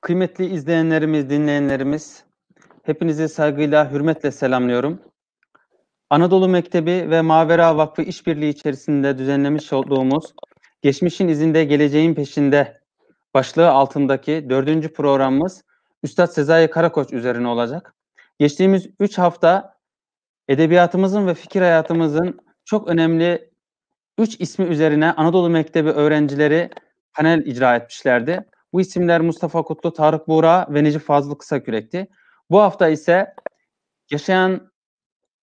Kıymetli izleyenlerimiz, dinleyenlerimiz, hepinizi saygıyla, hürmetle selamlıyorum. Anadolu Mektebi ve Mavera Vakfı işbirliği içerisinde düzenlemiş olduğumuz Geçmişin izinde geleceğin peşinde başlığı altındaki dördüncü programımız Üstad Sezai Karakoç üzerine olacak. Geçtiğimiz üç hafta edebiyatımızın ve fikir hayatımızın çok önemli üç ismi üzerine Anadolu Mektebi öğrencileri panel icra etmişlerdi. Bu isimler Mustafa Kutlu, Tarık Buğra ve Necip Fazıl Kısakürek'ti. Bu hafta ise yaşayan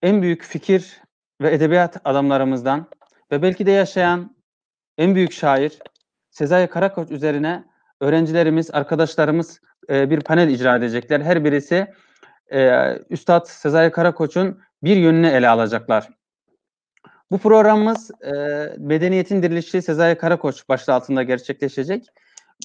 en büyük fikir ve edebiyat adamlarımızdan ve belki de yaşayan en büyük şair Sezai Karakoç üzerine öğrencilerimiz, arkadaşlarımız e, bir panel icra edecekler. Her birisi e, Üstad Sezai Karakoç'un bir yönünü ele alacaklar. Bu programımız e, Medeniyetin Dirilişi Sezai Karakoç başlığı altında gerçekleşecek.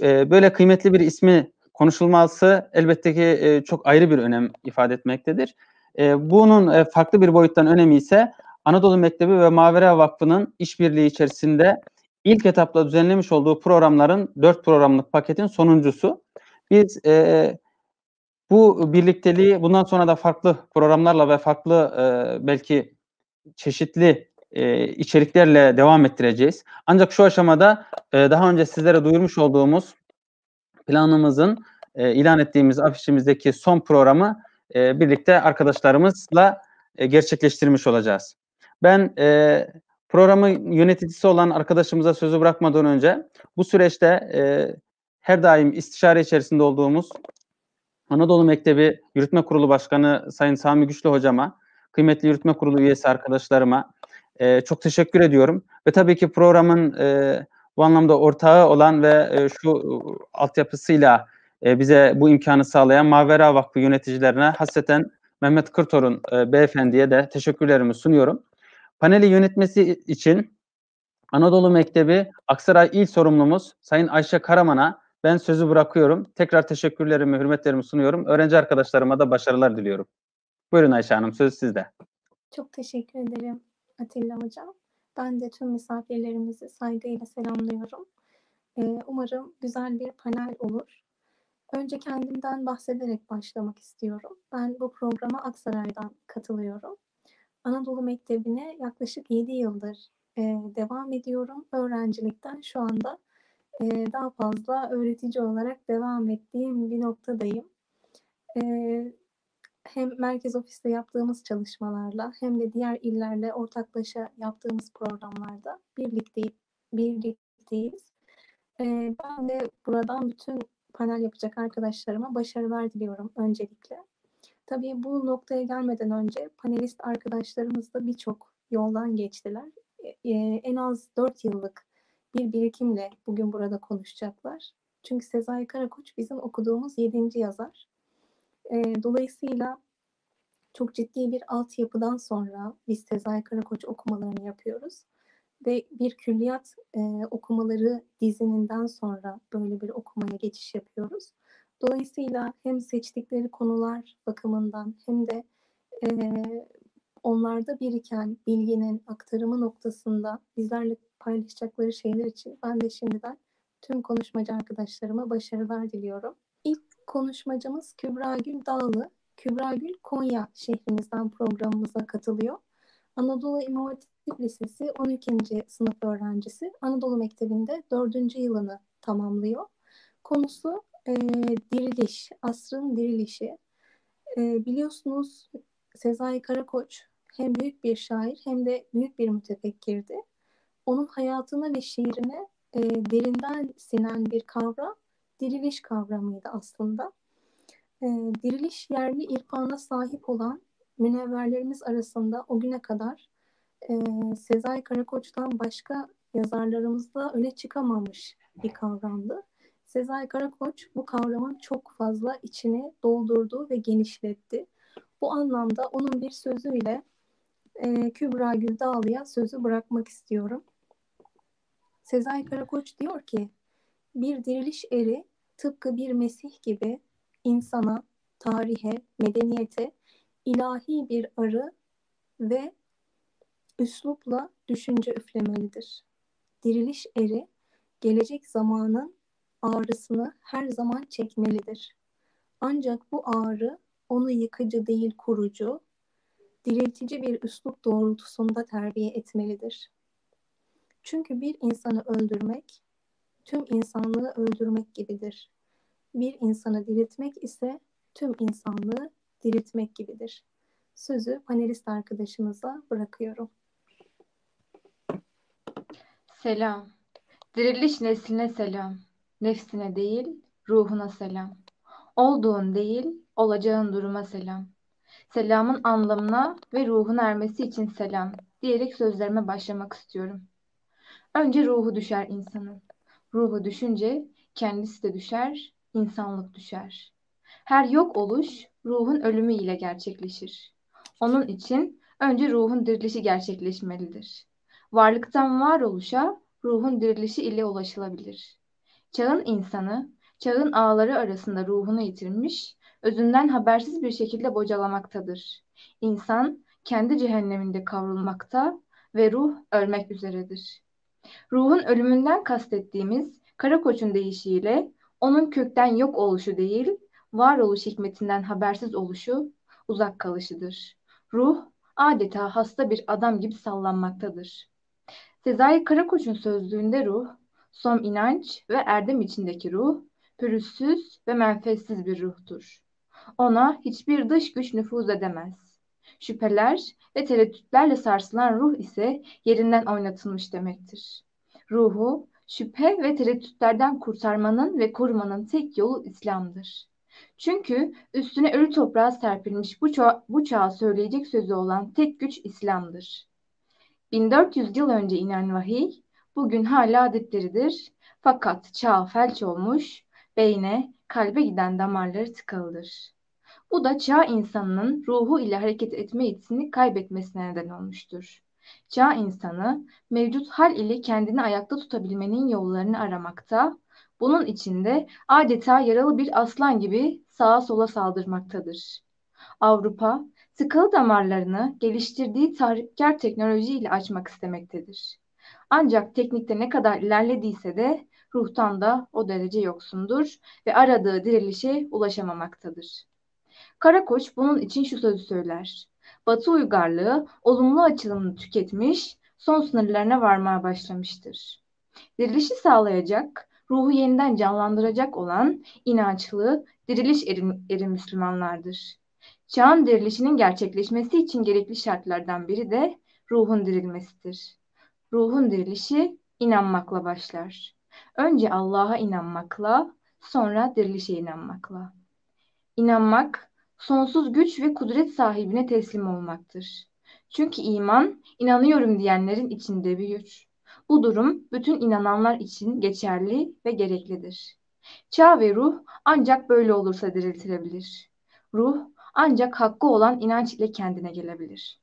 E, böyle kıymetli bir ismi konuşulması elbette ki e, çok ayrı bir önem ifade etmektedir. E, bunun farklı bir boyuttan önemi ise Anadolu Mektebi ve Mavera Vakfı'nın işbirliği içerisinde ilk etapta düzenlemiş olduğu programların dört programlık paketin sonuncusu. Biz e, bu birlikteliği bundan sonra da farklı programlarla ve farklı e, belki çeşitli e, içeriklerle devam ettireceğiz. Ancak şu aşamada e, daha önce sizlere duyurmuş olduğumuz planımızın e, ilan ettiğimiz afişimizdeki son programı e, birlikte arkadaşlarımızla e, gerçekleştirmiş olacağız. Ben e, programın yöneticisi olan arkadaşımıza sözü bırakmadan önce bu süreçte e, her daim istişare içerisinde olduğumuz Anadolu Mektebi Yürütme Kurulu Başkanı Sayın Sami Güçlü Hocama, kıymetli Yürütme Kurulu üyesi arkadaşlarıma e, çok teşekkür ediyorum. Ve tabii ki programın e, bu anlamda ortağı olan ve e, şu e, altyapısıyla e, bize bu imkanı sağlayan Mavera Vakfı yöneticilerine hasreten Mehmet Kırtor'un e, beyefendiye de teşekkürlerimi sunuyorum. Paneli yönetmesi için Anadolu Mektebi Aksaray İl Sorumlumuz Sayın Ayşe Karaman'a ben sözü bırakıyorum. Tekrar teşekkürlerimi, hürmetlerimi sunuyorum. Öğrenci arkadaşlarıma da başarılar diliyorum. Buyurun Ayşe Hanım, söz sizde. Çok teşekkür ederim Atilla Hocam. Ben de tüm misafirlerimizi saygıyla selamlıyorum. Ee, umarım güzel bir panel olur. Önce kendimden bahsederek başlamak istiyorum. Ben bu programa Aksaray'dan katılıyorum. Anadolu Mektebi'ne yaklaşık 7 yıldır e, devam ediyorum. Öğrencilikten şu anda e, daha fazla öğretici olarak devam ettiğim bir noktadayım. E, hem merkez ofiste yaptığımız çalışmalarla hem de diğer illerle ortaklaşa yaptığımız programlarda birlikte birlikteyiz. E, ben de buradan bütün panel yapacak arkadaşlarıma başarılar diliyorum öncelikle. Tabii bu noktaya gelmeden önce panelist arkadaşlarımız da birçok yoldan geçtiler. Ee, en az 4 yıllık bir birikimle bugün burada konuşacaklar. Çünkü Sezai Karakoç bizim okuduğumuz 7. yazar. Ee, dolayısıyla çok ciddi bir altyapıdan sonra biz Sezai Karakoç okumalarını yapıyoruz. Ve bir külliyat e, okumaları dizininden sonra böyle bir okumaya geçiş yapıyoruz. Dolayısıyla hem seçtikleri konular bakımından hem de e, onlarda biriken bilginin aktarımı noktasında bizlerle paylaşacakları şeyler için ben de şimdiden tüm konuşmacı arkadaşlarıma başarılar diliyorum. Konuşmacımız Kübra Gül Dağlı. Kübra Gül Konya şehrimizden programımıza katılıyor. Anadolu Hatip Lisesi 12. sınıf öğrencisi. Anadolu Mektebi'nde 4. yılını tamamlıyor. Konusu e, diriliş, asrın dirilişi. E, biliyorsunuz Sezai Karakoç hem büyük bir şair hem de büyük bir mütefekkirdi. Onun hayatına ve şiirine e, derinden sinen bir kavram diriliş kavramıydı aslında. E, diriliş yerli irfana sahip olan münevverlerimiz arasında o güne kadar e, Sezai Karakoç'tan başka yazarlarımızda öne çıkamamış bir kavramdı. Sezai Karakoç bu kavramın çok fazla içini doldurdu ve genişletti. Bu anlamda onun bir sözüyle e, Kübra Güldağlı'ya sözü bırakmak istiyorum. Sezai Karakoç diyor ki, bir diriliş eri tıpkı bir Mesih gibi insana, tarihe, medeniyete ilahi bir arı ve üslupla düşünce üflemelidir. Diriliş eri gelecek zamanın ağrısını her zaman çekmelidir. Ancak bu ağrı onu yıkıcı değil kurucu, diriltici bir üslup doğrultusunda terbiye etmelidir. Çünkü bir insanı öldürmek, tüm insanlığı öldürmek gibidir. Bir insanı diriltmek ise tüm insanlığı diriltmek gibidir. Sözü panelist arkadaşımıza bırakıyorum. Selam. Diriliş nesline selam. Nefsine değil, ruhuna selam. Olduğun değil, olacağın duruma selam. Selamın anlamına ve ruhun ermesi için selam diyerek sözlerime başlamak istiyorum. Önce ruhu düşer insanın. Ruhu düşünce kendisi de düşer, insanlık düşer. Her yok oluş ruhun ölümü ile gerçekleşir. Onun için önce ruhun dirilişi gerçekleşmelidir. Varlıktan varoluşa ruhun dirilişi ile ulaşılabilir. Çağın insanı, çağın ağları arasında ruhunu yitirmiş, özünden habersiz bir şekilde bocalamaktadır. İnsan kendi cehenneminde kavrulmakta ve ruh ölmek üzeredir. Ruhun ölümünden kastettiğimiz Karakoç'un deyişiyle onun kökten yok oluşu değil, varoluş hikmetinden habersiz oluşu, uzak kalışıdır. Ruh adeta hasta bir adam gibi sallanmaktadır. Sezai Karakoç'un sözlüğünde ruh, som inanç ve erdem içindeki ruh, pürüzsüz ve menfetsiz bir ruhtur. Ona hiçbir dış güç nüfuz edemez. Şüpheler ve tereddütlerle sarsılan ruh ise yerinden oynatılmış demektir. Ruhu, şüphe ve tereddütlerden kurtarmanın ve korumanın tek yolu İslam'dır. Çünkü üstüne ölü toprağa serpilmiş bu, ça- bu çağa söyleyecek sözü olan tek güç İslam'dır. 1400 yıl önce inen vahiy bugün hala adetleridir. Fakat çağ felç olmuş, beyne, kalbe giden damarları tıkalıdır. Bu da çağ insanının ruhu ile hareket etme yetisini kaybetmesine neden olmuştur. Çağ insanı mevcut hal ile kendini ayakta tutabilmenin yollarını aramakta, bunun içinde adeta yaralı bir aslan gibi sağa sola saldırmaktadır. Avrupa, tıkalı damarlarını geliştirdiği tahripkar teknolojiyle açmak istemektedir. Ancak teknikte ne kadar ilerlediyse de ruhtan da o derece yoksundur ve aradığı dirilişe ulaşamamaktadır. Karakoç bunun için şu sözü söyler. Batı uygarlığı olumlu açılımını tüketmiş, son sınırlarına varmaya başlamıştır. Dirilişi sağlayacak, ruhu yeniden canlandıracak olan inançlı, diriliş eri, eri Müslümanlardır. Çağın dirilişinin gerçekleşmesi için gerekli şartlardan biri de ruhun dirilmesidir. Ruhun dirilişi inanmakla başlar. Önce Allah'a inanmakla, sonra dirilişe inanmakla. İnanmak, sonsuz güç ve kudret sahibine teslim olmaktır. Çünkü iman, inanıyorum diyenlerin içinde büyür. Bu durum bütün inananlar için geçerli ve gereklidir. Çağ ve ruh ancak böyle olursa diriltilebilir. Ruh ancak hakkı olan inanç ile kendine gelebilir.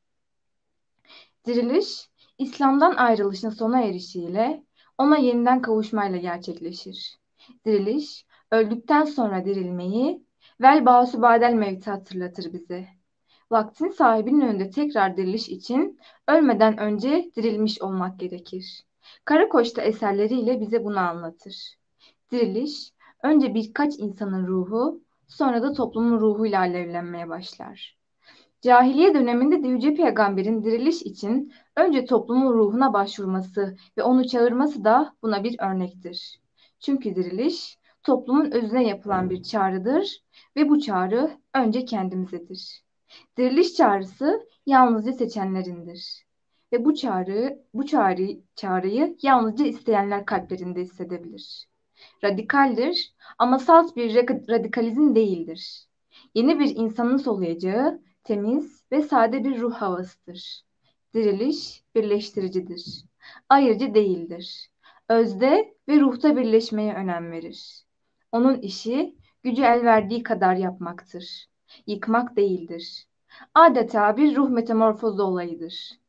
Diriliş, İslam'dan ayrılışın sona erişiyle ona yeniden kavuşmayla gerçekleşir. Diriliş, öldükten sonra dirilmeyi, vel bağısı badel mevti hatırlatır bize. Vaktin sahibinin önünde tekrar diriliş için ölmeden önce dirilmiş olmak gerekir. Karakoç'ta eserleriyle bize bunu anlatır. Diriliş, önce birkaç insanın ruhu, sonra da toplumun ruhuyla alevlenmeye başlar. Cahiliye döneminde de Yüce Peygamber'in diriliş için önce toplumun ruhuna başvurması ve onu çağırması da buna bir örnektir. Çünkü diriliş toplumun özüne yapılan bir çağrıdır ve bu çağrı önce kendimizedir. Diriliş çağrısı yalnızca seçenlerindir. Ve bu çağrı, bu çağrı, çağrıyı yalnızca isteyenler kalplerinde hissedebilir. Radikaldir ama salt bir radikalizm değildir. Yeni bir insanın soluyacağı temiz ve sade bir ruh havasıdır. Diriliş birleştiricidir. Ayırıcı değildir. Özde ve ruhta birleşmeye önem verir. Onun işi gücü el verdiği kadar yapmaktır. Yıkmak değildir. Adeta bir ruh metamorfozu olayıdır.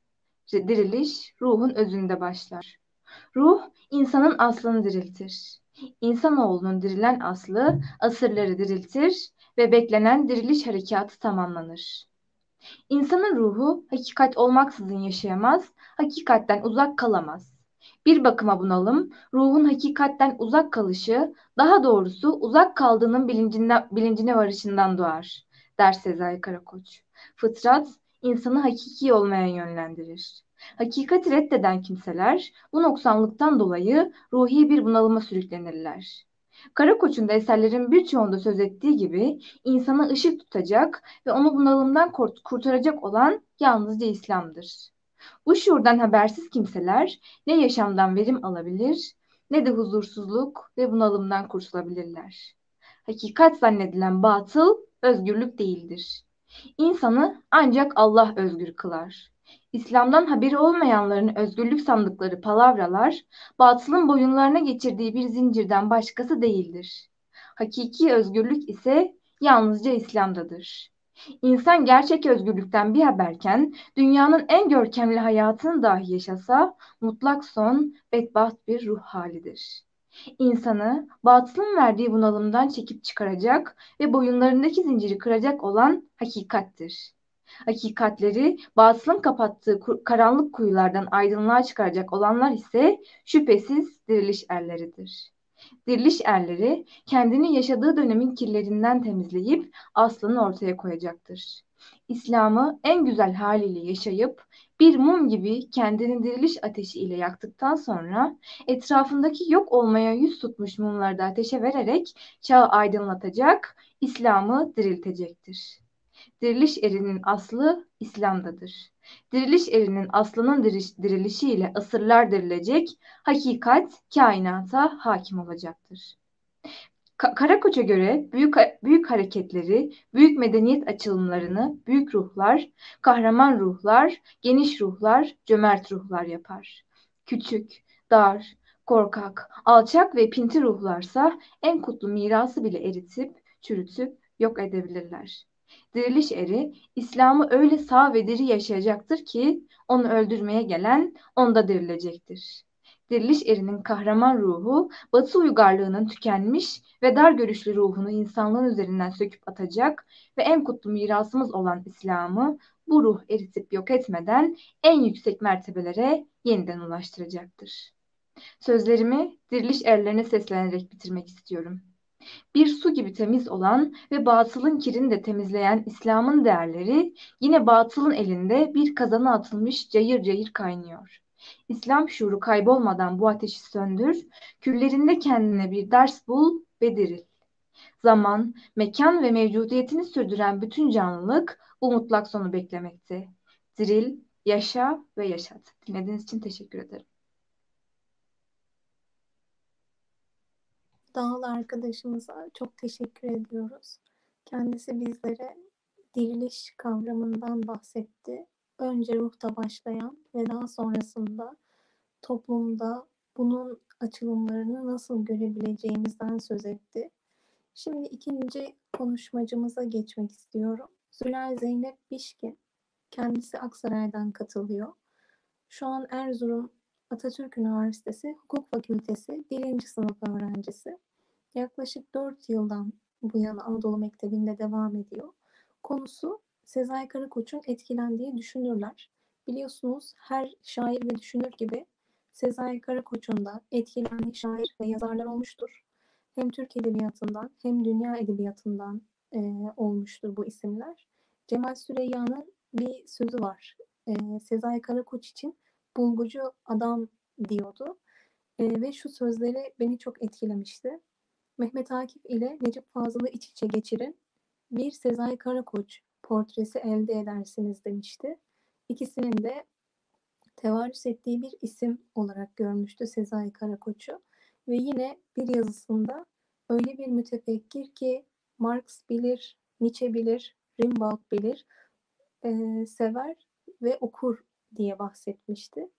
Diriliş ruhun özünde başlar. Ruh insanın aslını diriltir. İnsanoğlunun dirilen aslı asırları diriltir ve beklenen diriliş harekatı tamamlanır. İnsanın ruhu hakikat olmaksızın yaşayamaz, hakikatten uzak kalamaz. Bir bakıma bunalım, ruhun hakikatten uzak kalışı, daha doğrusu uzak kaldığının bilincine, varışından doğar, der Sezai Karakoç. Fıtrat, insanı hakiki olmaya yönlendirir. Hakikati reddeden kimseler bu noksanlıktan dolayı ruhi bir bunalıma sürüklenirler. Karakoç'un da eserlerin birçoğunda söz ettiği gibi insana ışık tutacak ve onu bunalımdan kurtaracak olan yalnızca İslam'dır. Bu şuurdan habersiz kimseler ne yaşamdan verim alabilir ne de huzursuzluk ve bunalımdan kurtulabilirler. Hakikat zannedilen batıl özgürlük değildir. İnsanı ancak Allah özgür kılar. İslam'dan haberi olmayanların özgürlük sandıkları palavralar, batılın boyunlarına geçirdiği bir zincirden başkası değildir. Hakiki özgürlük ise yalnızca İslam'dadır. İnsan gerçek özgürlükten bir haberken dünyanın en görkemli hayatını dahi yaşasa mutlak son bedbaht bir ruh halidir. İnsanı batılın verdiği bunalımdan çekip çıkaracak ve boyunlarındaki zinciri kıracak olan hakikattir. Hakikatleri batılın kapattığı karanlık kuyulardan aydınlığa çıkaracak olanlar ise şüphesiz diriliş erleridir. Diriliş erleri kendini yaşadığı dönemin kirlerinden temizleyip aslını ortaya koyacaktır. İslam'ı en güzel haliyle yaşayıp bir mum gibi kendini diriliş ateşi ile yaktıktan sonra etrafındaki yok olmaya yüz tutmuş mumları da ateşe vererek çağı aydınlatacak, İslam'ı diriltecektir. Diriliş erinin aslı İslam'dadır. Diriliş erinin aslının dirilişiyle asırlar dirilecek, hakikat kainata hakim olacaktır. Ka Karakoç'a göre büyük büyük hareketleri, büyük medeniyet açılımlarını büyük ruhlar, kahraman ruhlar, geniş ruhlar, cömert ruhlar yapar. Küçük, dar, korkak, alçak ve pinti ruhlarsa en kutlu mirası bile eritip, çürütüp yok edebilirler. Diriliş eri İslam'ı öyle sağ ve diri yaşayacaktır ki onu öldürmeye gelen onda dirilecektir. Diriliş erinin kahraman ruhu batı uygarlığının tükenmiş ve dar görüşlü ruhunu insanlığın üzerinden söküp atacak ve en kutlu mirasımız olan İslam'ı bu ruh eritip yok etmeden en yüksek mertebelere yeniden ulaştıracaktır. Sözlerimi diriliş erlerine seslenerek bitirmek istiyorum bir su gibi temiz olan ve batılın kirini de temizleyen İslam'ın değerleri yine batılın elinde bir kazana atılmış cayır cayır kaynıyor. İslam şuuru kaybolmadan bu ateşi söndür, küllerinde kendine bir ders bul ve diril. Zaman, mekan ve mevcudiyetini sürdüren bütün canlılık bu mutlak sonu beklemekte. Diril, yaşa ve yaşat. Dinlediğiniz için teşekkür ederim. Dağıl arkadaşımıza çok teşekkür ediyoruz. Kendisi bizlere diriliş kavramından bahsetti. Önce ruhta başlayan ve daha sonrasında toplumda bunun açılımlarını nasıl görebileceğimizden söz etti. Şimdi ikinci konuşmacımıza geçmek istiyorum. Zülal Zeynep Bişkin. Kendisi Aksaray'dan katılıyor. Şu an Erzurum Atatürk Üniversitesi Hukuk Fakültesi birinci sınıf öğrencisi. Yaklaşık 4 yıldan bu yana Anadolu Mektebi'nde devam ediyor. Konusu Sezai Karakoç'un etkilendiği düşünürler. Biliyorsunuz her şair ve düşünür gibi Sezai Karakoç'un da etkilendiği şair ve yazarlar olmuştur. Hem Türk Edebiyatı'ndan hem Dünya Edebiyatı'ndan e, olmuştur bu isimler. Cemal Süreyya'nın bir sözü var. E, Sezai Karakoç için bulgucu adam diyordu. E, ve şu sözleri beni çok etkilemişti. Mehmet Akif ile Necip Fazıl'ı iç içe geçirin. Bir Sezai Karakoç portresi elde edersiniz demişti. İkisinin de tevarüs ettiği bir isim olarak görmüştü Sezai Karakoç'u. Ve yine bir yazısında öyle bir mütefekkir ki Marx bilir, Nietzsche bilir, Rimbaud bilir, e, sever ve okur diye bahsetmişti.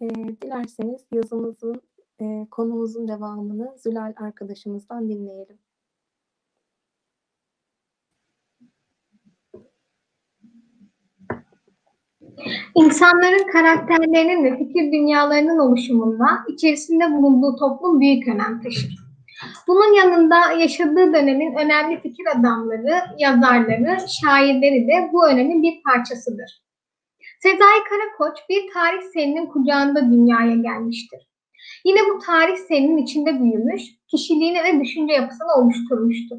E, dilerseniz yazımızın, e, konumuzun devamını Zülal arkadaşımızdan dinleyelim. İnsanların karakterlerinin ve fikir dünyalarının oluşumunda içerisinde bulunduğu toplum büyük önem taşır. Bunun yanında yaşadığı dönemin önemli fikir adamları, yazarları, şairleri de bu önemin bir parçasıdır. Sezai Karakoç bir tarih serinin kucağında dünyaya gelmiştir. Yine bu tarih serinin içinde büyümüş, kişiliğini ve düşünce yapısını oluşturmuştur.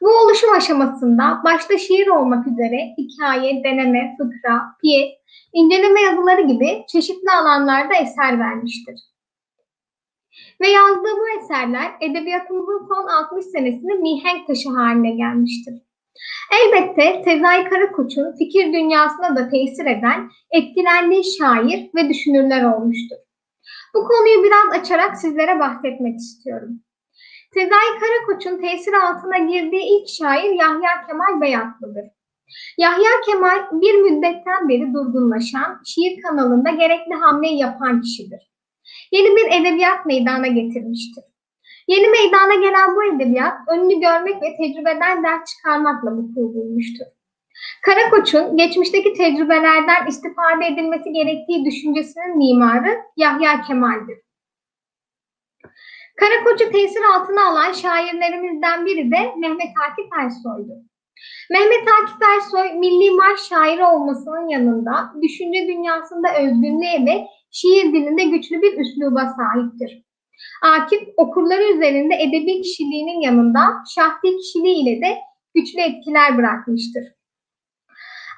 Bu oluşum aşamasında başta şiir olmak üzere hikaye, deneme, fıkra, piyes, inceleme yazıları gibi çeşitli alanlarda eser vermiştir. Ve yazdığı bu eserler edebiyatımızın son 60 senesinde mihenk taşı haline gelmiştir. Elbette Sezai Karakoç'un fikir dünyasına da tesir eden, etkilendiği şair ve düşünürler olmuştur. Bu konuyu biraz açarak sizlere bahsetmek istiyorum. Sezai Karakoç'un tesir altına girdiği ilk şair Yahya Kemal Beyatlı'dır. Yahya Kemal bir müddetten beri durgunlaşan, şiir kanalında gerekli hamleyi yapan kişidir. Yeni bir edebiyat meydana getirmiştir. Yeni meydana gelen bu edebiyat önünü görmek ve tecrübeden ders çıkarmakla vuku bulmuştur. Karakoç'un geçmişteki tecrübelerden istifade edilmesi gerektiği düşüncesinin mimarı Yahya Kemal'dir. Karakoç'u tesir altına alan şairlerimizden biri de Mehmet Akif Ersoy'dur. Mehmet Akif Ersoy milli marş şairi olmasının yanında düşünce dünyasında özgünlüğe ve şiir dilinde güçlü bir üsluba sahiptir. Akif okurları üzerinde edebi kişiliğinin yanında şahsi kişiliği ile de güçlü etkiler bırakmıştır.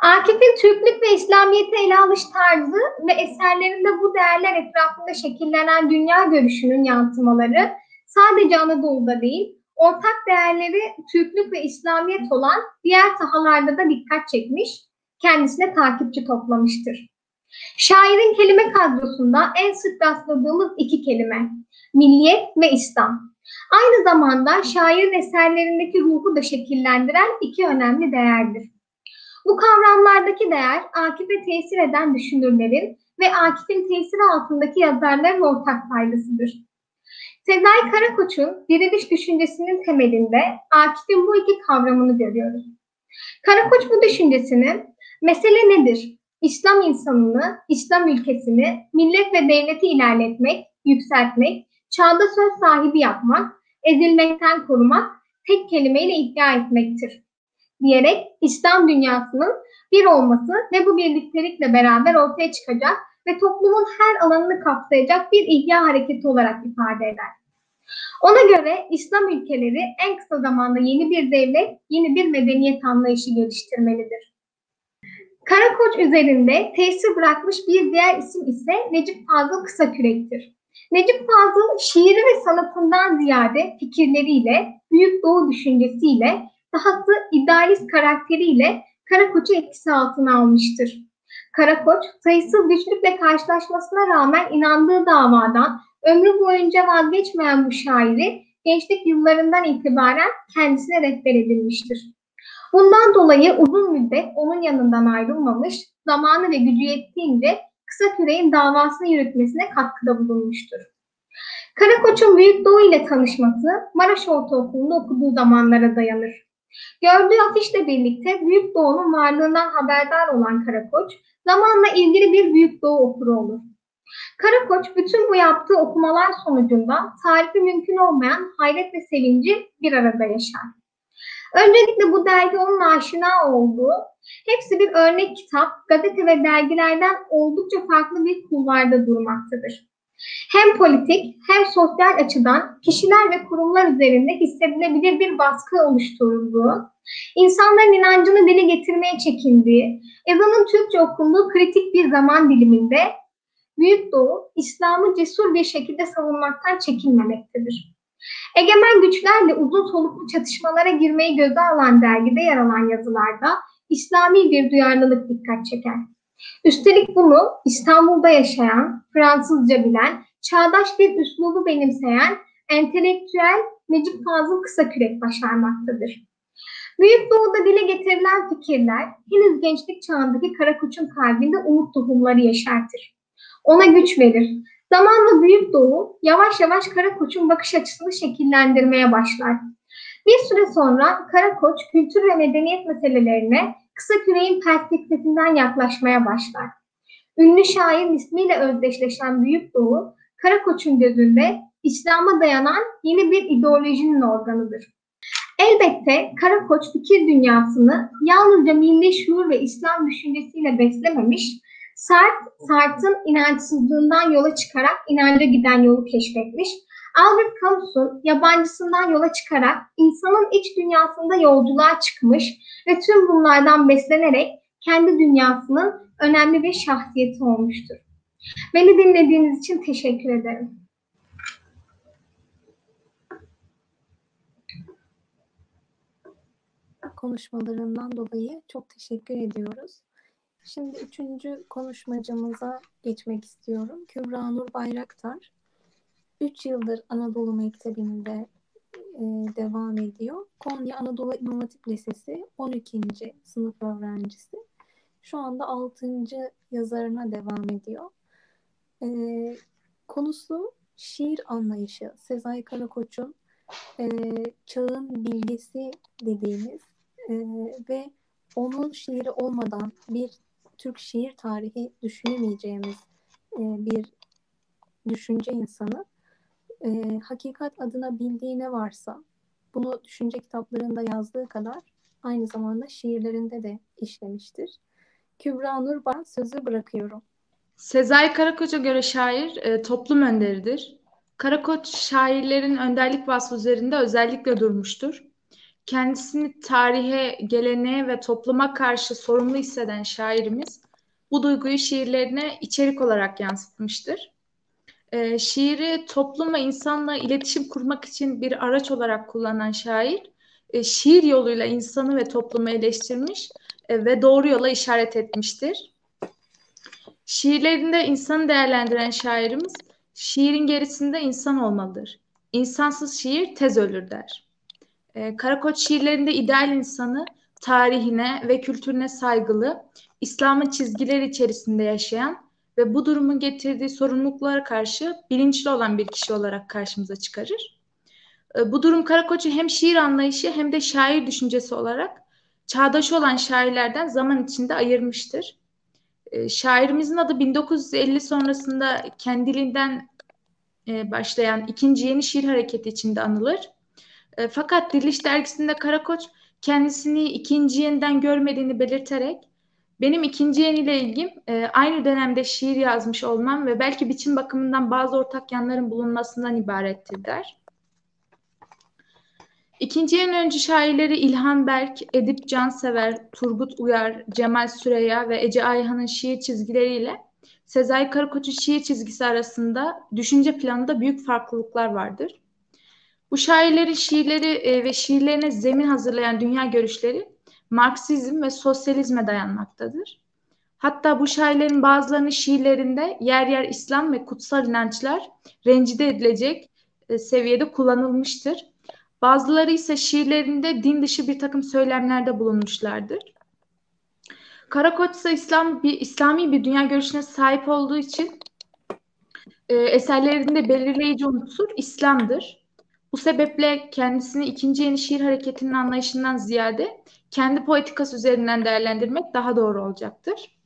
Akif'in Türklük ve İslamiyet'i ele alış tarzı ve eserlerinde bu değerler etrafında şekillenen dünya görüşünün yansımaları sadece Anadolu'da değil, ortak değerleri Türklük ve İslamiyet olan diğer sahalarda da dikkat çekmiş, kendisine takipçi toplamıştır. Şairin kelime kadrosunda en sık rastladığımız iki kelime, milliyet ve İslam. Aynı zamanda şairin eserlerindeki ruhu da şekillendiren iki önemli değerdir. Bu kavramlardaki değer Akif'e tesir eden düşünürlerin ve Akif'in tesiri altındaki yazarların ortak paydasıdır. Sezai Karakoç'un diriliş düşüncesinin temelinde Akif'in bu iki kavramını görüyoruz. Karakoç bu düşüncesini mesele nedir? İslam insanını, İslam ülkesini, millet ve devleti ilerletmek, yükseltmek, çağda söz sahibi yapmak, ezilmekten korumak, tek kelimeyle iddia etmektir. Diyerek İslam dünyasının bir olması ve bu birliktelikle beraber ortaya çıkacak ve toplumun her alanını kapsayacak bir ihya hareketi olarak ifade eder. Ona göre İslam ülkeleri en kısa zamanda yeni bir devlet, yeni bir medeniyet anlayışı geliştirmelidir. Karakoç üzerinde tesir bırakmış bir diğer isim ise Necip Fazıl Kısakürek'tir. Necip Fazıl şiiri ve sanatından ziyade fikirleriyle, Büyük Doğu düşüncesiyle, dahası idealist karakteriyle Karakoç'u etkisi altına almıştır. Karakoç, sayısız güçlükle karşılaşmasına rağmen inandığı davadan ömrü boyunca vazgeçmeyen bu şairi gençlik yıllarından itibaren kendisine rehber edilmiştir. Bundan dolayı uzun müddet onun yanından ayrılmamış, zamanı ve gücü yettiğince kısa küreğin davasını yürütmesine katkıda bulunmuştur. Karakoç'un Büyük Doğu ile tanışması Maraş Ortaokulu'nda okuduğu zamanlara dayanır. Gördüğü afişle birlikte Büyük Doğu'nun varlığından haberdar olan Karakoç, zamanla ilgili bir Büyük Doğu okuru olur. Karakoç bütün bu yaptığı okumalar sonucunda tarifi mümkün olmayan hayret ve sevinci bir arada yaşar. Öncelikle bu dergi onun aşina olduğu, hepsi bir örnek kitap, gazete ve dergilerden oldukça farklı bir kulvarda durmaktadır. Hem politik hem sosyal açıdan kişiler ve kurumlar üzerinde hissedilebilir bir baskı oluşturulduğu, insanların inancını dile getirmeye çekindiği, ezanın Türkçe okunduğu kritik bir zaman diliminde Büyük Doğu, İslam'ı cesur bir şekilde savunmaktan çekinmemektedir. Egemen güçlerle uzun soluklu çatışmalara girmeyi göze alan dergide yer alan yazılarda İslami bir duyarlılık dikkat çeker. Üstelik bunu İstanbul'da yaşayan, Fransızca bilen, çağdaş bir üslubu benimseyen entelektüel Necip Fazıl Kısakürek başarmaktadır. Büyük Doğu'da dile getirilen fikirler henüz gençlik çağındaki Karakoç'un kalbinde umut tohumları yeşertir. Ona güç verir. Zamanla Büyük Doğu yavaş yavaş Karakoç'un bakış açısını şekillendirmeye başlar. Bir süre sonra Karakoç kültür ve medeniyet meselelerine kısa küreğin perspektifinden yaklaşmaya başlar. Ünlü şair ismiyle özdeşleşen Büyük Doğu, Karakoç'un gözünde İslam'a dayanan yeni bir ideolojinin organıdır. Elbette Karakoç fikir dünyasını yalnızca milli şuur ve İslam düşüncesiyle beslememiş, Sartre, Sartre'ın inançsızlığından yola çıkarak inanca giden yolu keşfetmiş. Albert Camus'un yabancısından yola çıkarak insanın iç dünyasında yolculuğa çıkmış ve tüm bunlardan beslenerek kendi dünyasının önemli bir şahsiyeti olmuştur. Beni dinlediğiniz için teşekkür ederim. konuşmalarından dolayı çok teşekkür ediyoruz. Şimdi üçüncü konuşmacımıza geçmek istiyorum. Kübra Nur Bayraktar. Üç yıldır Anadolu Mektebi'nde e, devam ediyor. Konya Anadolu Hatip Lisesi 12. sınıf öğrencisi. Şu anda 6. yazarına devam ediyor. E, konusu şiir anlayışı. Sezai Karakoç'un e, çağın bilgisi dediğimiz e, ve onun şiiri olmadan bir Türk şiir tarihi düşünemeyeceğimiz e, bir düşünce insanı e, hakikat adına bildiği ne varsa bunu düşünce kitaplarında yazdığı kadar aynı zamanda şiirlerinde de işlemiştir. Kübra Nur ben sözü bırakıyorum. Sezai Karakoç'a göre şair e, toplum önderidir. Karakoç şairlerin önderlik vasfı üzerinde özellikle durmuştur. Kendisini tarihe, geleneğe ve topluma karşı sorumlu hisseden şairimiz bu duyguyu şiirlerine içerik olarak yansıtmıştır. E, şiiri toplum insanla iletişim kurmak için bir araç olarak kullanan şair, e, şiir yoluyla insanı ve toplumu eleştirmiş e, ve doğru yola işaret etmiştir. Şiirlerinde insanı değerlendiren şairimiz, şiirin gerisinde insan olmalıdır. İnsansız şiir tez ölür der. E, Karakoç şiirlerinde ideal insanı tarihine ve kültürüne saygılı, İslam'ın çizgileri içerisinde yaşayan ve bu durumun getirdiği sorumluluklara karşı bilinçli olan bir kişi olarak karşımıza çıkarır. E, bu durum Karakoç'u hem şiir anlayışı hem de şair düşüncesi olarak çağdaş olan şairlerden zaman içinde ayırmıştır. E, şairimizin adı 1950 sonrasında kendiliğinden e, başlayan ikinci yeni şiir hareketi içinde anılır. E, fakat Diriliş dergisinde Karakoç kendisini ikinci yeniden görmediğini belirterek benim ikinci yeniyle ilgim e, aynı dönemde şiir yazmış olmam ve belki biçim bakımından bazı ortak yanların bulunmasından ibarettir der. İkinci yeni öncü şairleri İlhan Berk, Edip Cansever, Turgut Uyar, Cemal Süreya ve Ece Ayhan'ın şiir çizgileriyle Sezai Karakoç'un şiir çizgisi arasında düşünce planında büyük farklılıklar vardır. Bu şairlerin şiirleri e, ve şiirlerine zemin hazırlayan dünya görüşleri Marksizm ve sosyalizme dayanmaktadır. Hatta bu şairlerin bazılarının şiirlerinde yer yer İslam ve kutsal inançlar rencide edilecek e, seviyede kullanılmıştır. Bazıları ise şiirlerinde din dışı bir takım söylemlerde bulunmuşlardır. Karakoç ise İslam bir İslami bir dünya görüşüne sahip olduğu için e, eserlerinde belirleyici unsur İslam'dır. Bu sebeple kendisini ikinci yeni şiir hareketinin anlayışından ziyade kendi poetikası üzerinden değerlendirmek daha doğru olacaktır.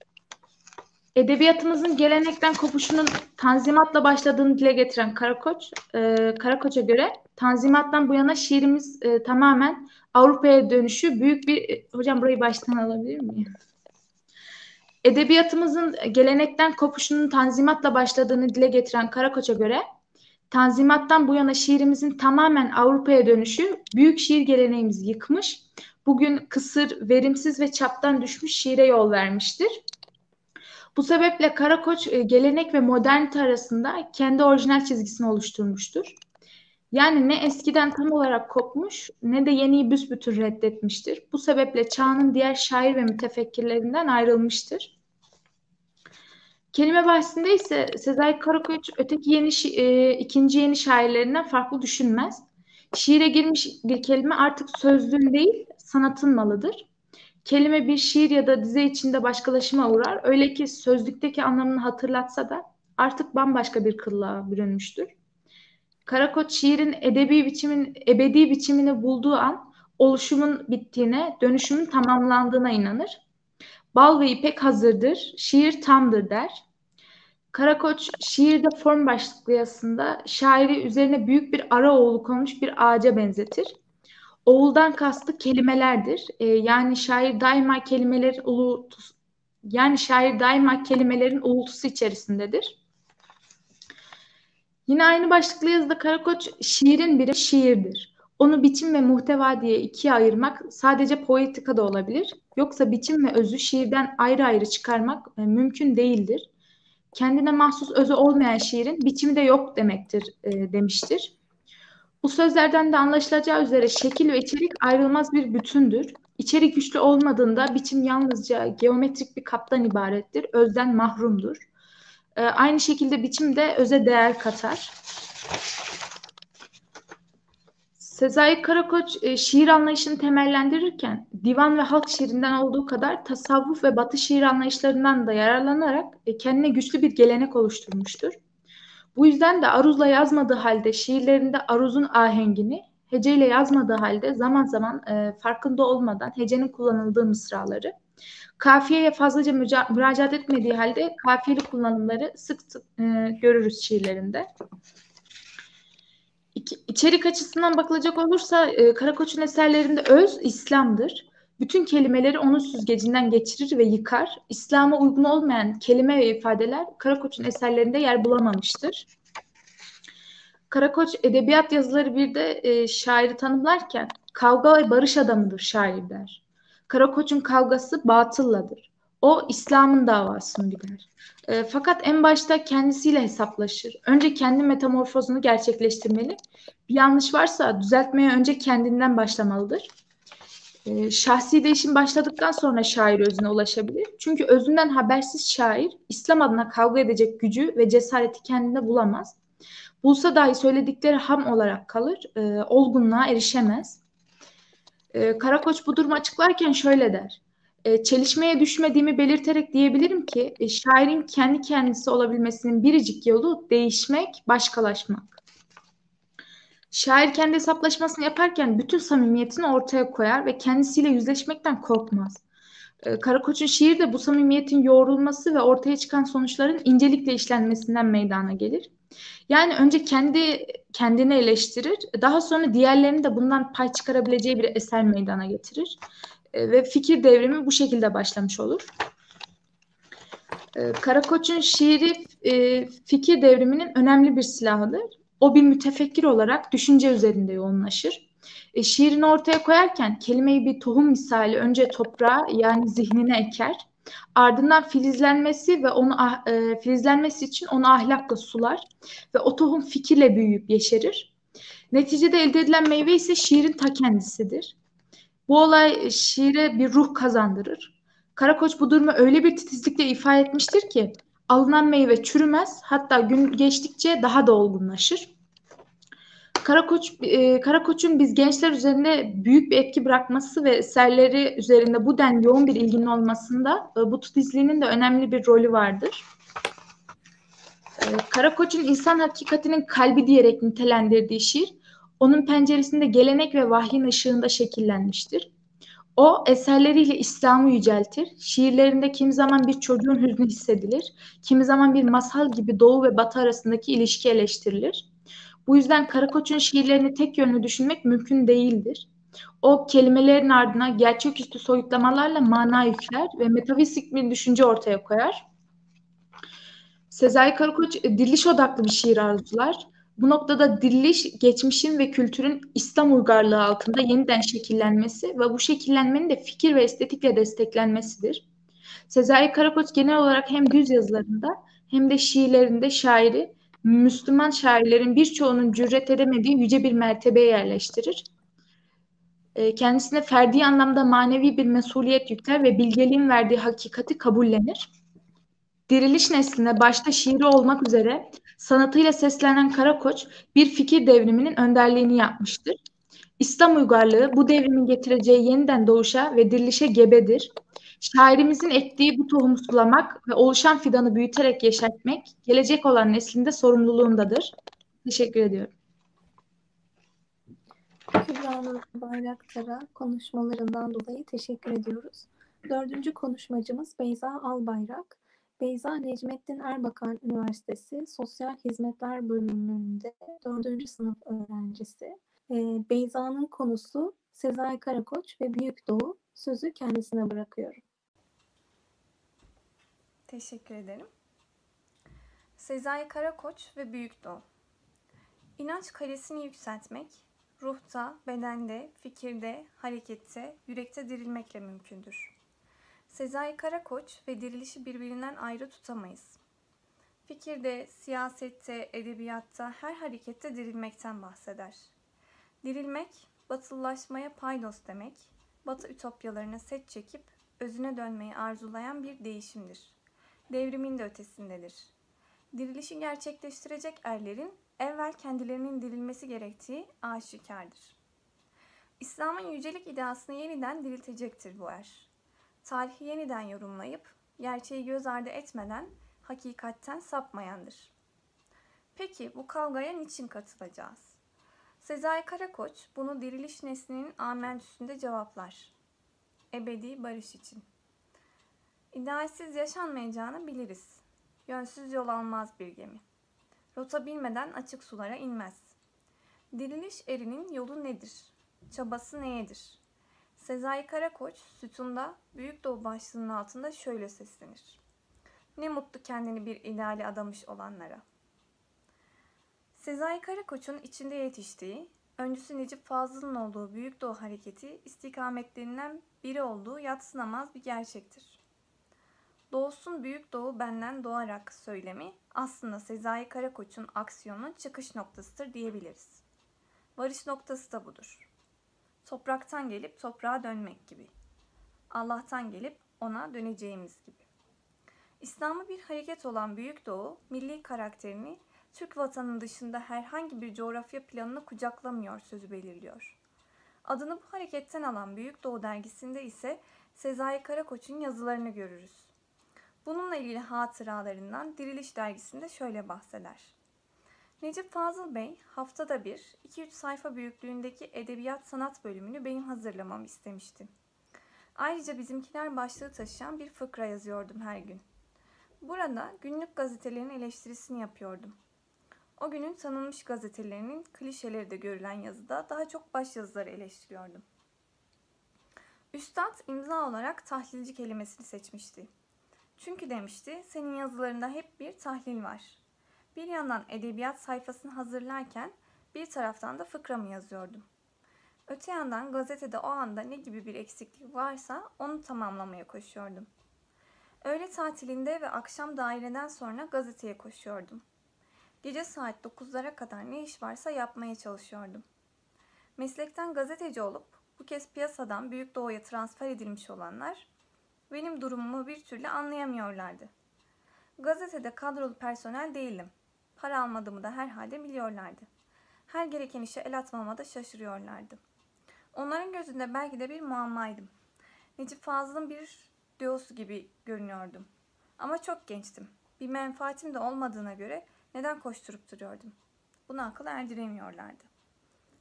Edebiyatımızın gelenekten kopuşunun tanzimatla başladığını dile getiren Karakoç, e, Karakoç'a göre tanzimattan bu yana şiirimiz e, tamamen Avrupa'ya dönüşü büyük bir... E, hocam burayı baştan alabilir miyim? Edebiyatımızın gelenekten kopuşunun tanzimatla başladığını dile getiren Karakoç'a göre Tanzimattan bu yana şiirimizin tamamen Avrupa'ya dönüşü büyük şiir geleneğimizi yıkmış, bugün kısır, verimsiz ve çaptan düşmüş şiire yol vermiştir. Bu sebeple Karakoç e, gelenek ve modernite arasında kendi orijinal çizgisini oluşturmuştur. Yani ne eskiden tam olarak kopmuş ne de yeniyi büsbütün reddetmiştir. Bu sebeple çağının diğer şair ve mütefekkirlerinden ayrılmıştır. Kelime bahsinde ise Sezai Karakoç öteki yeni e, ikinci yeni şairlerinden farklı düşünmez. Şiire girmiş bir kelime artık sözlüğün değil sanatın malıdır. Kelime bir şiir ya da dize içinde başkalaşıma uğrar. Öyle ki sözlükteki anlamını hatırlatsa da artık bambaşka bir kıllığa bürünmüştür. Karakoç şiirin edebi biçimin ebedi biçimini bulduğu an oluşumun bittiğine, dönüşümün tamamlandığına inanır. Bal ve ipek hazırdır, şiir tamdır der. Karakoç şiirde form başlıklı yazısında şairi üzerine büyük bir ara oğlu konmuş bir ağaca benzetir. Oğuldan kastı kelimelerdir. Ee, yani şair daima kelimeler ulu Yani şair daima kelimelerin uğultusu içerisindedir. Yine aynı başlıklı yazıda Karakoç şiirin biri şiirdir. Onu biçim ve muhteva diye ikiye ayırmak sadece poetika da olabilir. Yoksa biçim ve özü şiirden ayrı ayrı çıkarmak e, mümkün değildir. Kendine mahsus özü olmayan şiirin biçimi de yok demektir e, demiştir. Bu sözlerden de anlaşılacağı üzere şekil ve içerik ayrılmaz bir bütündür. İçerik güçlü olmadığında biçim yalnızca geometrik bir kaptan ibarettir, özden mahrumdur. E, aynı şekilde biçim de öze değer katar. Sezai Karakoç e, şiir anlayışını temellendirirken divan ve halk şiirinden olduğu kadar tasavvuf ve batı şiir anlayışlarından da yararlanarak e, kendine güçlü bir gelenek oluşturmuştur. Bu yüzden de aruzla yazmadığı halde şiirlerinde aruzun ahengini, heceyle yazmadığı halde zaman zaman e, farkında olmadan hecenin kullanıldığı mısraları, kafiyeye fazlaca müca- müracaat etmediği halde kafiyeli kullanımları sık sık e, görürüz şiirlerinde. İki, içerik açısından bakılacak olursa e, Karakoç'un eserlerinde öz İslam'dır. Bütün kelimeleri onun süzgecinden geçirir ve yıkar. İslam'a uygun olmayan kelime ve ifadeler Karakoç'un eserlerinde yer bulamamıştır. Karakoç edebiyat yazıları bir de e, şairi tanımlarken kavga ve barış adamıdır şair der. Karakoç'un kavgası batılladır. O İslam'ın davasını gider. E, fakat en başta kendisiyle hesaplaşır. Önce kendi metamorfozunu gerçekleştirmeli. Bir yanlış varsa düzeltmeye önce kendinden başlamalıdır. E, şahsi değişim başladıktan sonra şair özüne ulaşabilir. Çünkü özünden habersiz şair İslam adına kavga edecek gücü ve cesareti kendinde bulamaz. Bulsa dahi söyledikleri ham olarak kalır, e, olgunluğa erişemez. E, Karakoç bu durumu açıklarken şöyle der. E, çelişmeye düşmediğimi belirterek diyebilirim ki e, şairin kendi kendisi olabilmesinin biricik yolu değişmek, başkalaşmak. Şair kendi hesaplaşmasını yaparken bütün samimiyetini ortaya koyar ve kendisiyle yüzleşmekten korkmaz. E, Karakoç'un şiir de bu samimiyetin yoğrulması ve ortaya çıkan sonuçların incelikle işlenmesinden meydana gelir. Yani önce kendi kendini eleştirir, daha sonra diğerlerini de bundan pay çıkarabileceği bir eser meydana getirir. E, ve fikir devrimi bu şekilde başlamış olur. E, Karakoç'un şiiri e, fikir devriminin önemli bir silahıdır. O bir mütefekkir olarak düşünce üzerinde yoğunlaşır. E, şiirini ortaya koyarken kelimeyi bir tohum misali önce toprağa yani zihnine eker. Ardından filizlenmesi ve onu ah, e, filizlenmesi için onu ahlakla sular ve o tohum fikirle büyüyüp yeşerir. Neticede elde edilen meyve ise şiirin ta kendisidir. Bu olay şiire bir ruh kazandırır. Karakoç bu durumu öyle bir titizlikle ifade etmiştir ki alınan meyve çürümez hatta gün geçtikçe daha da olgunlaşır. Karakoç e, Karakoç'un biz gençler üzerinde büyük bir etki bırakması ve eserleri üzerinde bu denli yoğun bir ilginin olmasında e, bu titizliğinin de önemli bir rolü vardır. E, Karakoç'un insan hakikatinin kalbi diyerek nitelendirdiği şiir onun penceresinde gelenek ve vahyin ışığında şekillenmiştir. O eserleriyle İslam'ı yüceltir. Şiirlerinde kimi zaman bir çocuğun hüznü hissedilir, kimi zaman bir masal gibi doğu ve batı arasındaki ilişki eleştirilir. Bu yüzden Karakoç'un şiirlerini tek yönlü düşünmek mümkün değildir. O kelimelerin ardına gerçeküstü soyutlamalarla mana yükler ve metafizik bir düşünce ortaya koyar. Sezai Karakoç diriliş odaklı bir şiir arzular. Bu noktada diriliş, geçmişin ve kültürün İslam uygarlığı altında yeniden şekillenmesi ve bu şekillenmenin de fikir ve estetikle desteklenmesidir. Sezai Karakoç genel olarak hem düz yazılarında hem de şiirlerinde şairi Müslüman şairlerin birçoğunun cüret edemediği yüce bir mertebeye yerleştirir. Ee, kendisine ferdi anlamda manevi bir mesuliyet yükler ve bilgeliğin verdiği hakikati kabullenir. Diriliş nesline başta şiiri olmak üzere sanatıyla seslenen Karakoç bir fikir devriminin önderliğini yapmıştır. İslam uygarlığı bu devrimin getireceği yeniden doğuşa ve dirilişe gebedir. Şairimizin ektiği bu tohumu sulamak ve oluşan fidanı büyüterek yeşertmek gelecek olan neslinde sorumluluğundadır. Teşekkür ediyorum. Kübra Bayraktar'a konuşmalarından dolayı teşekkür ediyoruz. Dördüncü konuşmacımız Beyza Albayrak. Beyza Necmettin Erbakan Üniversitesi Sosyal Hizmetler Bölümünde dördüncü sınıf öğrencisi. Ee, Beyza'nın konusu Sezai Karakoç ve Büyük Doğu. Sözü kendisine bırakıyorum. Teşekkür ederim. Sezai Karakoç ve Büyük Doğu. İnanç kalesini yükseltmek, ruhta, bedende, fikirde, harekette, yürekte dirilmekle mümkündür. Sezai Karakoç ve dirilişi birbirinden ayrı tutamayız. Fikirde, siyasette, edebiyatta, her harekette dirilmekten bahseder. Dirilmek, batılılaşmaya paydos demek, batı ütopyalarına set çekip özüne dönmeyi arzulayan bir değişimdir. Devrimin de ötesindedir. Dirilişi gerçekleştirecek erlerin evvel kendilerinin dirilmesi gerektiği aşikardır. İslam'ın yücelik ideasını yeniden diriltecektir bu er. Tarihi yeniden yorumlayıp, gerçeği göz ardı etmeden hakikatten sapmayandır. Peki bu kavgaya niçin katılacağız? Sezai Karakoç bunu diriliş neslinin amentüsünde cevaplar. Ebedi barış için. İdealsiz yaşanmayacağını biliriz. Yönsüz yol almaz bir gemi. Rota bilmeden açık sulara inmez. Diriliş erinin yolu nedir? Çabası neyedir? Sezai Karakoç sütunda Büyük Doğu başlığının altında şöyle seslenir. Ne mutlu kendini bir ideali adamış olanlara. Sezai Karakoç'un içinde yetiştiği, öncüsü Necip Fazıl'ın olduğu Büyük Doğu hareketi istikametlerinden biri olduğu yatsınamaz bir gerçektir. Doğusun Büyük Doğu benden doğarak söylemi aslında Sezai Karakoç'un aksiyonun çıkış noktasıdır diyebiliriz. Varış noktası da budur. Topraktan gelip toprağa dönmek gibi. Allah'tan gelip ona döneceğimiz gibi. İslam'ı bir hareket olan Büyük Doğu, milli karakterini Türk vatanının dışında herhangi bir coğrafya planını kucaklamıyor sözü belirliyor. Adını bu hareketten alan Büyük Doğu dergisinde ise Sezai Karakoç'un yazılarını görürüz. Bununla ilgili hatıralarından Diriliş dergisinde şöyle bahseder. Necip Fazıl Bey haftada bir 2-3 sayfa büyüklüğündeki edebiyat sanat bölümünü benim hazırlamamı istemişti. Ayrıca bizimkiler başlığı taşıyan bir fıkra yazıyordum her gün. Burada günlük gazetelerin eleştirisini yapıyordum. O günün tanınmış gazetelerinin klişeleri de görülen yazıda daha çok başyazıları eleştiriyordum. Üstad imza olarak tahlilci kelimesini seçmişti. Çünkü demişti senin yazılarında hep bir tahlil var. Bir yandan edebiyat sayfasını hazırlarken bir taraftan da fıkramı yazıyordum. Öte yandan gazetede o anda ne gibi bir eksiklik varsa onu tamamlamaya koşuyordum. Öğle tatilinde ve akşam daireden sonra gazeteye koşuyordum. Gece saat 9'lara kadar ne iş varsa yapmaya çalışıyordum. Meslekten gazeteci olup bu kez piyasadan Büyük Doğu'ya transfer edilmiş olanlar benim durumumu bir türlü anlayamıyorlardı. Gazetede kadrolu personel değilim. Para almadığımı da herhalde biliyorlardı. Her gereken işe el atmama da şaşırıyorlardı. Onların gözünde belki de bir muammaydım. Necip Fazıl'ın bir diyosu gibi görünüyordum. Ama çok gençtim. Bir menfaatim de olmadığına göre neden koşturup duruyordum? Bunu akıl erdiremiyorlardı.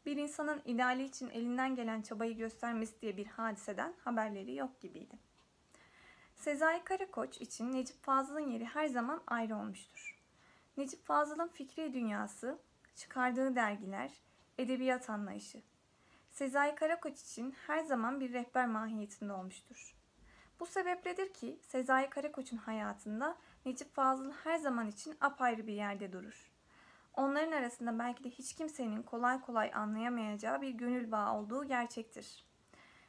Bir insanın ideali için elinden gelen çabayı göstermesi diye bir hadiseden haberleri yok gibiydi. Sezai Karakoç için Necip Fazıl'ın yeri her zaman ayrı olmuştur. Necip Fazıl'ın fikri dünyası, çıkardığı dergiler, edebiyat anlayışı. Sezai Karakoç için her zaman bir rehber mahiyetinde olmuştur. Bu sebepledir ki Sezai Karakoç'un hayatında Necip Fazıl her zaman için apayrı bir yerde durur. Onların arasında belki de hiç kimsenin kolay kolay anlayamayacağı bir gönül bağı olduğu gerçektir.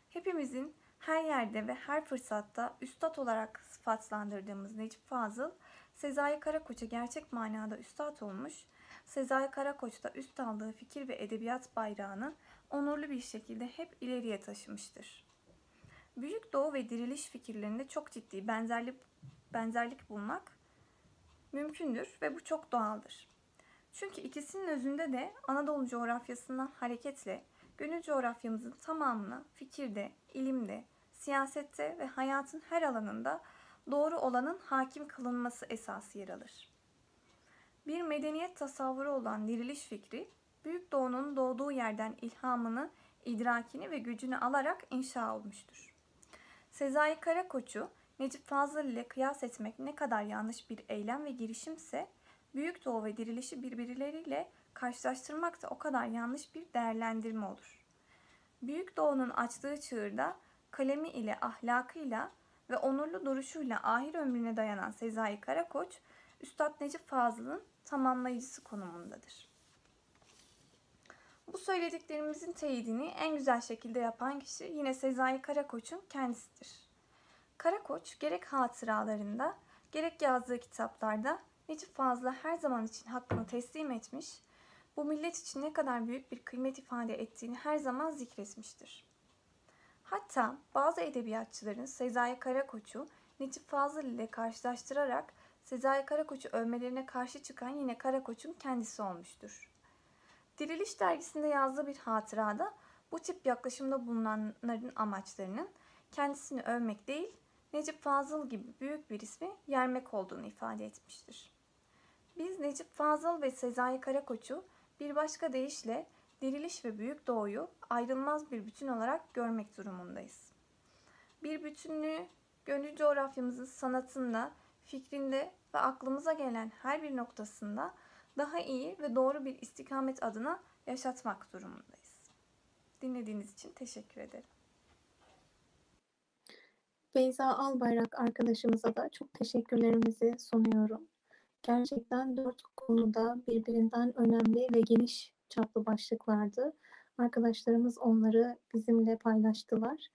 Hepimizin her yerde ve her fırsatta üstad olarak sıfatlandırdığımız Necip Fazıl, Sezai Karakoç'a gerçek manada üstad olmuş, Sezai Karakoç da üst aldığı fikir ve edebiyat bayrağını onurlu bir şekilde hep ileriye taşımıştır. Büyük Doğu ve diriliş fikirlerinde çok ciddi benzerlik, benzerlik bulmak mümkündür ve bu çok doğaldır. Çünkü ikisinin özünde de Anadolu coğrafyasından hareketle gönül coğrafyamızın tamamını fikirde, ilimde, siyasette ve hayatın her alanında doğru olanın hakim kılınması esası yer alır. Bir medeniyet tasavvuru olan diriliş fikri, Büyük Doğu'nun doğduğu yerden ilhamını, idrakini ve gücünü alarak inşa olmuştur. Sezai Karakoç'u Necip Fazıl ile kıyas etmek ne kadar yanlış bir eylem ve girişimse, Büyük Doğu ve dirilişi birbirleriyle karşılaştırmak da o kadar yanlış bir değerlendirme olur. Büyük Doğu'nun açtığı çığırda kalemi ile ahlakıyla ve onurlu duruşuyla ahir ömrüne dayanan Sezai Karakoç, Üstad Necip Fazıl'ın tamamlayıcısı konumundadır. Bu söylediklerimizin teyidini en güzel şekilde yapan kişi yine Sezai Karakoç'un kendisidir. Karakoç gerek hatıralarında gerek yazdığı kitaplarda Necip Fazıl'a her zaman için hakkını teslim etmiş, bu millet için ne kadar büyük bir kıymet ifade ettiğini her zaman zikretmiştir. Hatta bazı edebiyatçıların Sezai Karakoç'u Necip Fazıl ile karşılaştırarak Sezai Karakoç'u övmelerine karşı çıkan yine Karakoç'un kendisi olmuştur. Diriliş dergisinde yazdığı bir hatırada bu tip yaklaşımda bulunanların amaçlarının kendisini övmek değil, Necip Fazıl gibi büyük bir ismi yermek olduğunu ifade etmiştir. Biz Necip Fazıl ve Sezai Karakoç'u bir başka deyişle diriliş ve büyük doğuyu ayrılmaz bir bütün olarak görmek durumundayız. Bir bütünlüğü gönül coğrafyamızın sanatında, fikrinde ve aklımıza gelen her bir noktasında daha iyi ve doğru bir istikamet adına yaşatmak durumundayız. Dinlediğiniz için teşekkür ederim. Beyza Albayrak arkadaşımıza da çok teşekkürlerimizi sunuyorum. Gerçekten dört konuda birbirinden önemli ve geniş çaplı başlıklardı. Arkadaşlarımız onları bizimle paylaştılar.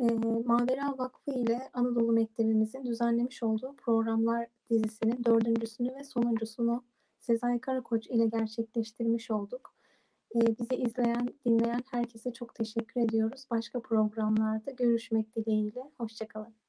Ee, Mavera Vakfı ile Anadolu Mektebimizin düzenlemiş olduğu programlar dizisinin dördüncüsünü ve sonuncusunu Sezai Karakoç ile gerçekleştirmiş olduk. Ee, bizi izleyen, dinleyen herkese çok teşekkür ediyoruz. Başka programlarda görüşmek dileğiyle. Hoşçakalın.